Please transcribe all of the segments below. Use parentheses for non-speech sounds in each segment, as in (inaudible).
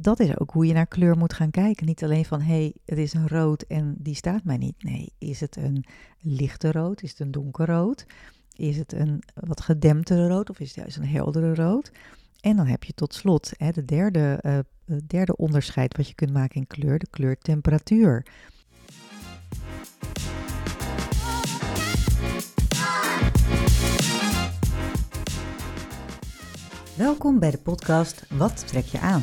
dat is ook hoe je naar kleur moet gaan kijken. Niet alleen van, hé, hey, het is een rood en die staat mij niet. Nee, is het een lichte rood? Is het een donkerrood? Is het een wat gedemptere rood of is het juist een heldere rood? En dan heb je tot slot hè, de derde, uh, derde onderscheid wat je kunt maken in kleur, de kleurtemperatuur. Welkom bij de podcast Wat trek je aan?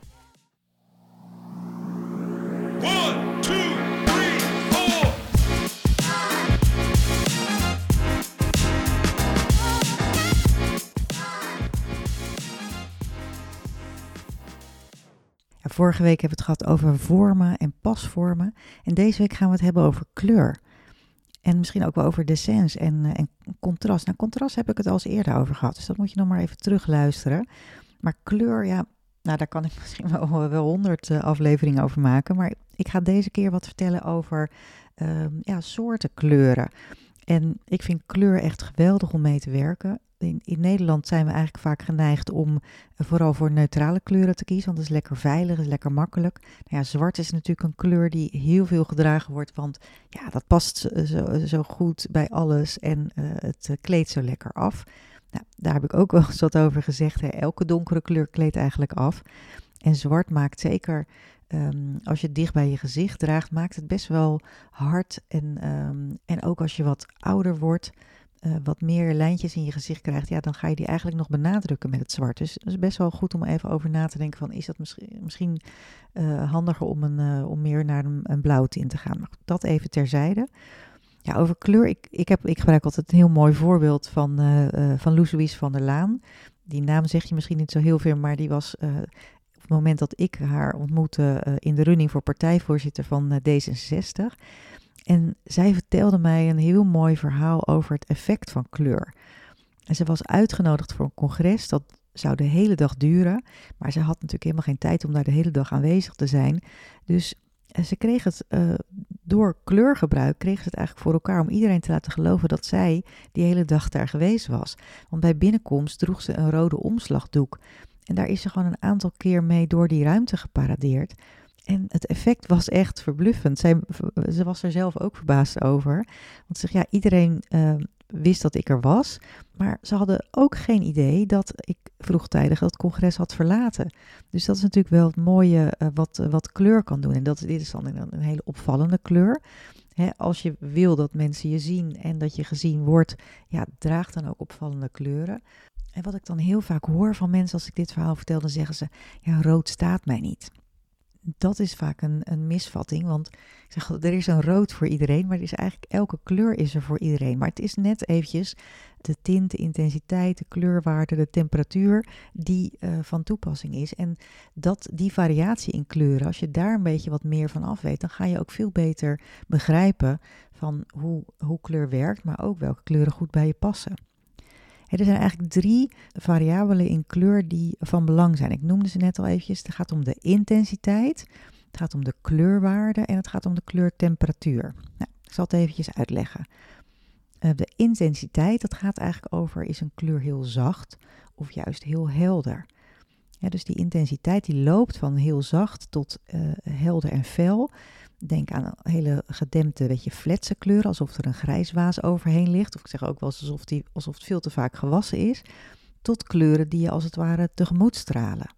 Vorige week hebben we het gehad over vormen en pasvormen. En deze week gaan we het hebben over kleur. En misschien ook wel over dessins en, eh, en contrast. Nou, contrast heb ik het al eens eerder over gehad. Dus dat moet je nog maar even terugluisteren. Maar kleur, ja, nou, daar kan ik (laughs) misschien wel, wel honderd uh, afleveringen over maken. Maar ik ga deze keer wat vertellen over uh, ja, soorten kleuren. En ik vind kleur echt geweldig om mee te werken in, Nederland zijn we eigenlijk vaak geneigd om vooral voor neutrale kleuren te kiezen. Want dat is lekker veilig, is lekker makkelijk. Nou ja, zwart is natuurlijk een kleur die heel veel gedragen wordt. Want ja, dat past zo, zo goed bij alles en uh, het kleedt zo lekker af. Nou, daar heb ik ook (laughs) wel eens wat over gezegd. Hè. Elke donkere kleur kleedt eigenlijk af. En zwart maakt zeker, um, als je het dicht bij je gezicht draagt, maakt het best wel hard. En, um, en ook als je wat ouder wordt, uh, wat meer lijntjes in je gezicht krijgt, ja, dan ga je die eigenlijk nog benadrukken met het zwart. Dus het is best wel goed om even over na te denken van, is dat misschien, misschien uh, handiger om, een, uh, om meer naar een, blauw tint te gaan. Maar dat even terzijde. Ja, over kleur, ik, ik, heb, ik gebruik altijd een heel mooi voorbeeld van, van Louise van der Laan. Die naam zeg je misschien niet zo heel veel, maar die was op het moment dat ik haar ontmoette in de running voor partijvoorzitter van D66 en zij vertelde mij een heel mooi verhaal over het effect van kleur. En ze was uitgenodigd voor een congres, dat zou de hele dag duren. Maar ze had natuurlijk helemaal geen tijd om daar de hele dag aanwezig te zijn. Dus eh, ze kreeg het uh, door kleurgebruik, kreeg ze het eigenlijk voor elkaar om iedereen te laten geloven dat zij die hele dag daar geweest was. Want bij binnenkomst droeg ze een rode omslagdoek. En daar is ze gewoon een aantal keer mee door die ruimte geparadeerd. En het effect was echt verbluffend. Zij, ze was er zelf ook verbaasd over. Want ze zegt, ja, iedereen uh, wist dat ik er was. Maar ze hadden ook geen idee dat ik vroegtijdig dat congres had verlaten. Dus dat is natuurlijk wel het mooie uh, wat, wat kleur kan doen. En dat, dit is dan een, een hele opvallende kleur. Hè, als je wil dat mensen je zien en dat je gezien wordt, ja, draag dan ook opvallende kleuren. En wat ik dan heel vaak hoor van mensen als ik dit verhaal vertel, dan zeggen ze, ja, rood staat mij niet dat is vaak een, een misvatting. Want ik zeg, er is een rood voor iedereen, maar er is eigenlijk elke kleur is er voor iedereen. Maar het is net eventjes de tint, de intensiteit, de kleurwaarde, de temperatuur die uh, van toepassing is. En dat die variatie in kleuren, als je daar een beetje wat meer van af weet, dan ga je ook veel beter begrijpen van hoe, hoe kleur werkt, maar ook welke kleuren goed bij je passen. Er zijn eigenlijk drie variabelen in kleur die van belang zijn. Ik noemde ze net al eventjes. Het gaat om de intensiteit, het gaat om de kleurwaarde en het gaat om de kleurtemperatuur. Nou, ik zal het eventjes uitleggen. Uh, de intensiteit, dat gaat eigenlijk over, is een kleur heel zacht of juist heel helder. Dus die intensiteit die loopt van heel zacht tot uh, helder en fel. Denk aan een hele gedempte, weet je, fletse kleur, alsof er een grijswaas overheen ligt. Of ik zeg ook wel alsof, die, alsof het veel te vaak gewassen is. Tot kleuren die je als het ware tegemoet stralen.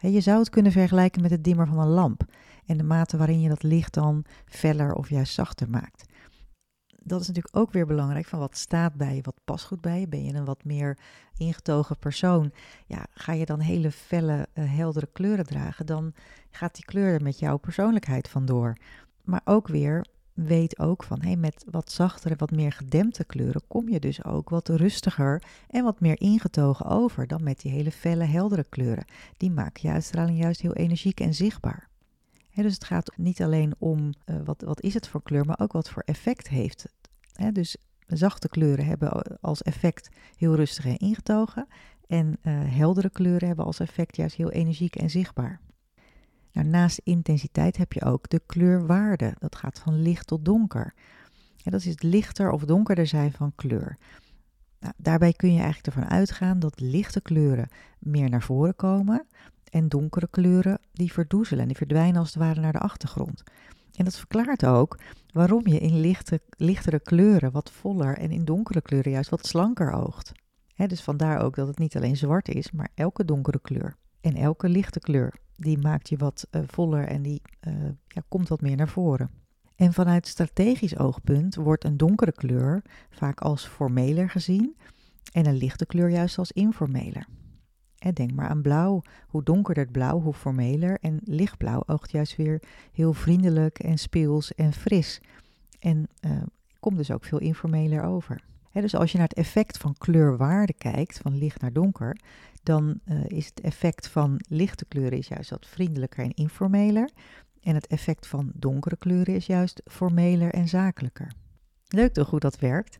je zou het kunnen vergelijken met het dimmer van een lamp en de mate waarin je dat licht dan feller of juist zachter maakt. Dat is natuurlijk ook weer belangrijk van wat staat bij je, wat past goed bij je. Ben je een wat meer ingetogen persoon, ja, ga je dan hele felle, uh, heldere kleuren dragen, dan gaat die kleur er met jouw persoonlijkheid vandoor. Maar ook weer, weet ook van, hey, met wat zachtere, wat meer gedempte kleuren kom je dus ook wat rustiger en wat meer ingetogen over dan met die hele felle, heldere kleuren. Die maken je uitstraling juist heel energiek en zichtbaar. dus het gaat niet alleen om uh, wat, wat is het voor kleur, maar ook wat voor effect heeft dus Zachte kleuren hebben als effect heel rustig en ingetogen. En uh, heldere kleuren hebben als effect juist heel energiek en zichtbaar. Nou, naast intensiteit heb je ook de kleurwaarde. Dat gaat van licht tot donker. Dat is het lichter of donkerder zijn van kleur. Nou, daarbij kun je eigenlijk ervan uitgaan dat lichte kleuren meer naar voren komen en donkere kleuren die verdoezelen en die verdwijnen als het ware naar de achtergrond. En dat verklaart ook waarom je in lichte, lichtere kleuren wat voller en in donkere kleuren juist wat slanker oogt. dus vandaar ook dat het niet alleen zwart is, maar elke donkere kleur en elke lichte kleur, die maakt je wat uh, voller en die uh, ja, komt wat meer naar voren. En vanuit strategisch oogpunt wordt een donkere kleur vaak als formeler gezien en een lichte kleur juist als informeler. En denk maar aan blauw. Hoe donkerder het blauw, hoe formeler. En lichtblauw oogt juist weer heel vriendelijk en speels en fris. En uh, komt dus ook veel informeler over. dus als je naar het effect van kleurwaarde kijkt, van licht naar donker, dan uh, is het effect van lichte kleuren is juist wat vriendelijker en informeler. En het effect van donkere kleuren is juist formeler en zakelijker. Leuk toch hoe dat werkt?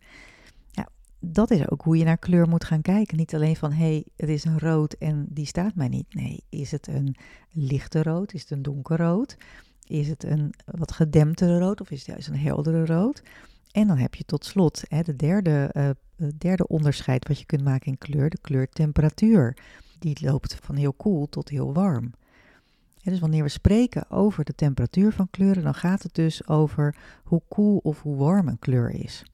Dat is ook hoe je naar kleur moet gaan kijken. Niet alleen van hé, hey, het is een rood en die staat mij niet. Nee, is het een lichte rood? Is het een donkerrood? Is het een wat gedemptere rood of is het juist een heldere rood? En dan heb je tot slot hè, de derde, uh, derde onderscheid wat je kunt maken in kleur, de kleurtemperatuur. Die loopt van heel koel tot heel warm dus wanneer we spreken over de temperatuur van kleuren, dan gaat het dus over hoe koel of hoe warm een kleur is.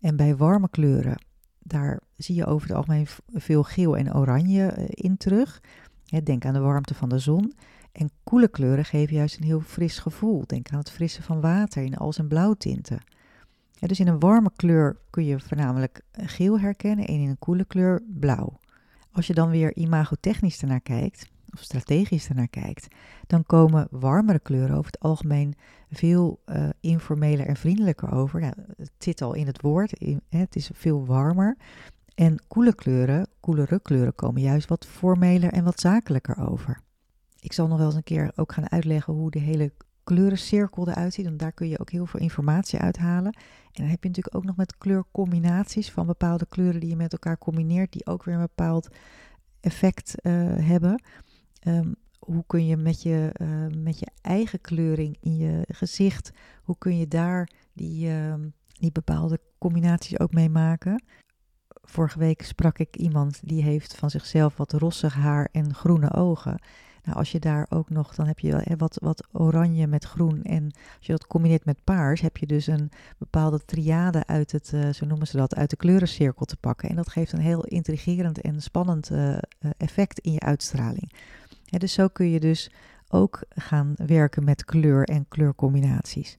En bij warme kleuren, daar zie je over het algemeen veel geel en oranje eh, in terug. Denk aan de warmte van de zon. En koele kleuren geven juist een heel fris gevoel. Denk aan het frisse van water in al zijn blauwtinten. dus in een warme kleur kun je voornamelijk geel herkennen en in een koele kleur blauw. Als je dan weer imagotechnisch ernaar kijkt, of strategisch ernaar kijkt, dan komen warmere kleuren over het algemeen veel uh, informeler en vriendelijker over. Het zit al in het woord, het is veel warmer. En koele kleuren, koelere kleuren komen juist wat formeler en wat zakelijker over. Ik zal nog wel eens een keer ook gaan uitleggen hoe de hele kleurencirkel eruit ziet, want daar kun je ook heel veel informatie uithalen. En dan heb je natuurlijk ook nog met kleurcombinaties van bepaalde kleuren die je met elkaar combineert, die ook weer een bepaald effect uh, hebben. Um, hoe kun je met je, uh, met je eigen kleuring in je gezicht, hoe kun je daar die, uh, die bepaalde combinaties ook mee maken? Vorige week sprak ik iemand die heeft van zichzelf wat rossig haar en groene ogen. Nou, als je daar ook nog, dan heb je wat, wat oranje met groen. En als je dat combineert met paars, heb je dus een bepaalde triade uit het, uh, zo noemen ze dat, uit de kleurencirkel te pakken. En dat geeft een heel intrigerend en spannend uh, effect in je uitstraling dus zo kun je dus ook gaan werken met kleur en kleurcombinaties.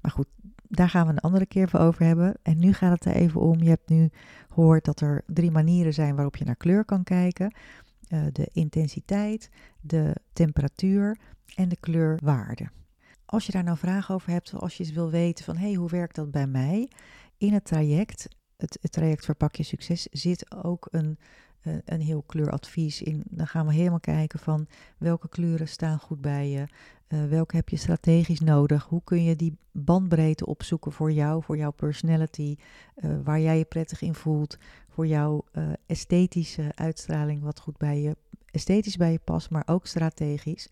Maar goed, daar gaan we een andere keer voor over hebben. En nu gaat het er even om. Je hebt nu gehoord dat er drie manieren zijn waarop je naar kleur kan kijken: uh, de intensiteit, de temperatuur en de kleurwaarde. Als je daar nou vragen over hebt, als je eens wil weten van hé, hey, hoe werkt dat bij mij? In het traject, het, traject Verpak je Succes, zit ook een een heel kleuradvies in. Dan gaan we helemaal kijken van welke kleuren staan goed bij je. Uh, welke heb je strategisch nodig? Hoe kun je die bandbreedte opzoeken voor jou, voor jouw personality, uh, waar jij je prettig in voelt, voor jouw esthetische uitstraling, wat goed bij je, esthetisch bij je past, maar ook strategisch.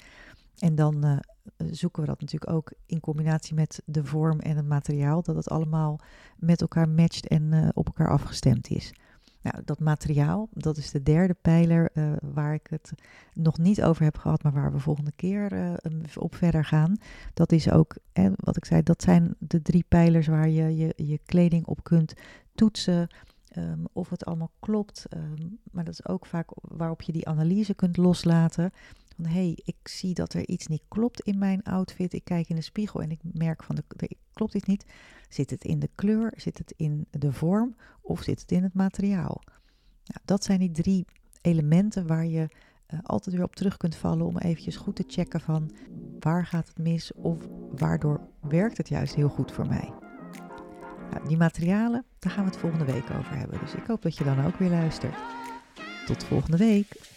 En dan zoeken we dat natuurlijk ook in combinatie met de vorm en het materiaal, dat het allemaal met elkaar matcht en op elkaar afgestemd is. Nou, dat materiaal, dat is de derde pijler uh, waar ik het nog niet over heb gehad, maar waar we volgende keer uh, op verder gaan. Dat is ook, hè, wat ik zei, dat zijn de drie pijlers waar je je, je kleding op kunt toetsen. Um, of het allemaal klopt. Um, maar dat is ook vaak waarop je die analyse kunt loslaten. Van hé, hey, ik zie dat er iets niet klopt in mijn outfit. Ik kijk in de spiegel en ik merk van, de, klopt iets niet. Zit het in de kleur, zit het in de vorm of zit het in het materiaal? Nou, dat zijn die drie elementen waar je uh, altijd weer op terug kunt vallen om eventjes goed te checken van waar gaat het mis of waardoor werkt het juist heel goed voor mij. Nou, die materialen, daar gaan we het volgende week over hebben. Dus ik hoop dat je dan ook weer luistert. Tot volgende week.